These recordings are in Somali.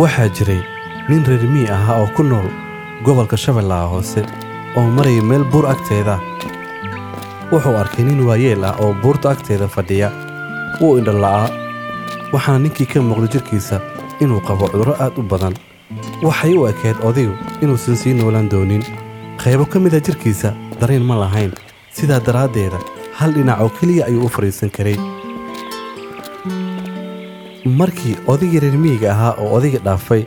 waxaa jiray nin reer mii ahaa oo ku nool gobolka shabeellaha hoose oo maraya meel buur agteeda. Wuxuu arkay nin waayeel ah oo buurta agteeda fadhiya. Wuu indhala'aa waxaana ninkii ka muuqda jidhkiisa inuu qabo cudurro aad u badan. Waxay u ekayd odigu inuusan sii noolaan doonin. Qaybo ka mida jidhkiisa dareen ma lahayn sidaa daraaddeeda hal dhinac oo keliya ayuu u fadhiisan karay. Markii odaygii reer miyiga ahaa oo odayga dhaafay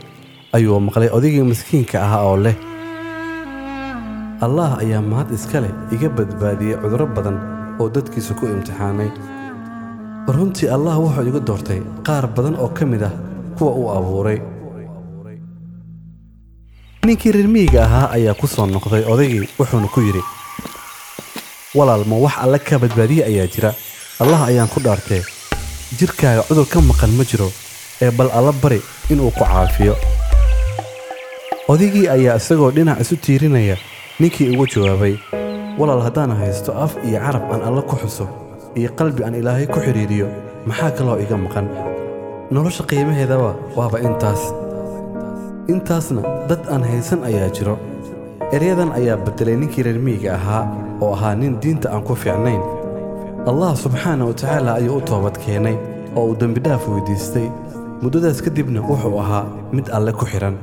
ayuu maqlay odaygii miskiinka ahaa oo leh. Allaah ayaa mahad iska leh iga badbaadiyey cudurro badan oo dadkiisa ku imtixaanay. Runtii allah wuxuu iga doortay qaar badan oo ka mid ah kuwa uu abuuray. Ninkii reer miyiga ahaa ayaa ku soo noqday odaygii wuxuuna ku yidhi walaal ma wax alle ka badbaadiye ayaa jira? Allah ayaan ku dhaartee jidhkaaga cudur ka maqan ma jiro ee bal alla bari inuu ku caafiyo. Odaygii ayaa isagoo dhinac isu tiirinaya ninkii ugu jawaabay walaal haddaan haysto af iyo carab aan alla ku xuso iyo qalbi aan ilaahay ku xidhiiriyo maxaa kaloo iga maqan? Nolosha qiimaheedaba waaba intaas. Intaasna dad aan haysan ayaa jiro eryadan ayaa beddelay ninkii reer miyiga ahaa oo ahaa nin diinta aan ku fiicnayn. Allah subxaana wa tacaala ayuu u toobad keenay oo uu dembidhaaf weydiistay. Muddadaas kadibna wuxuu ahaa mid alle ku xidhan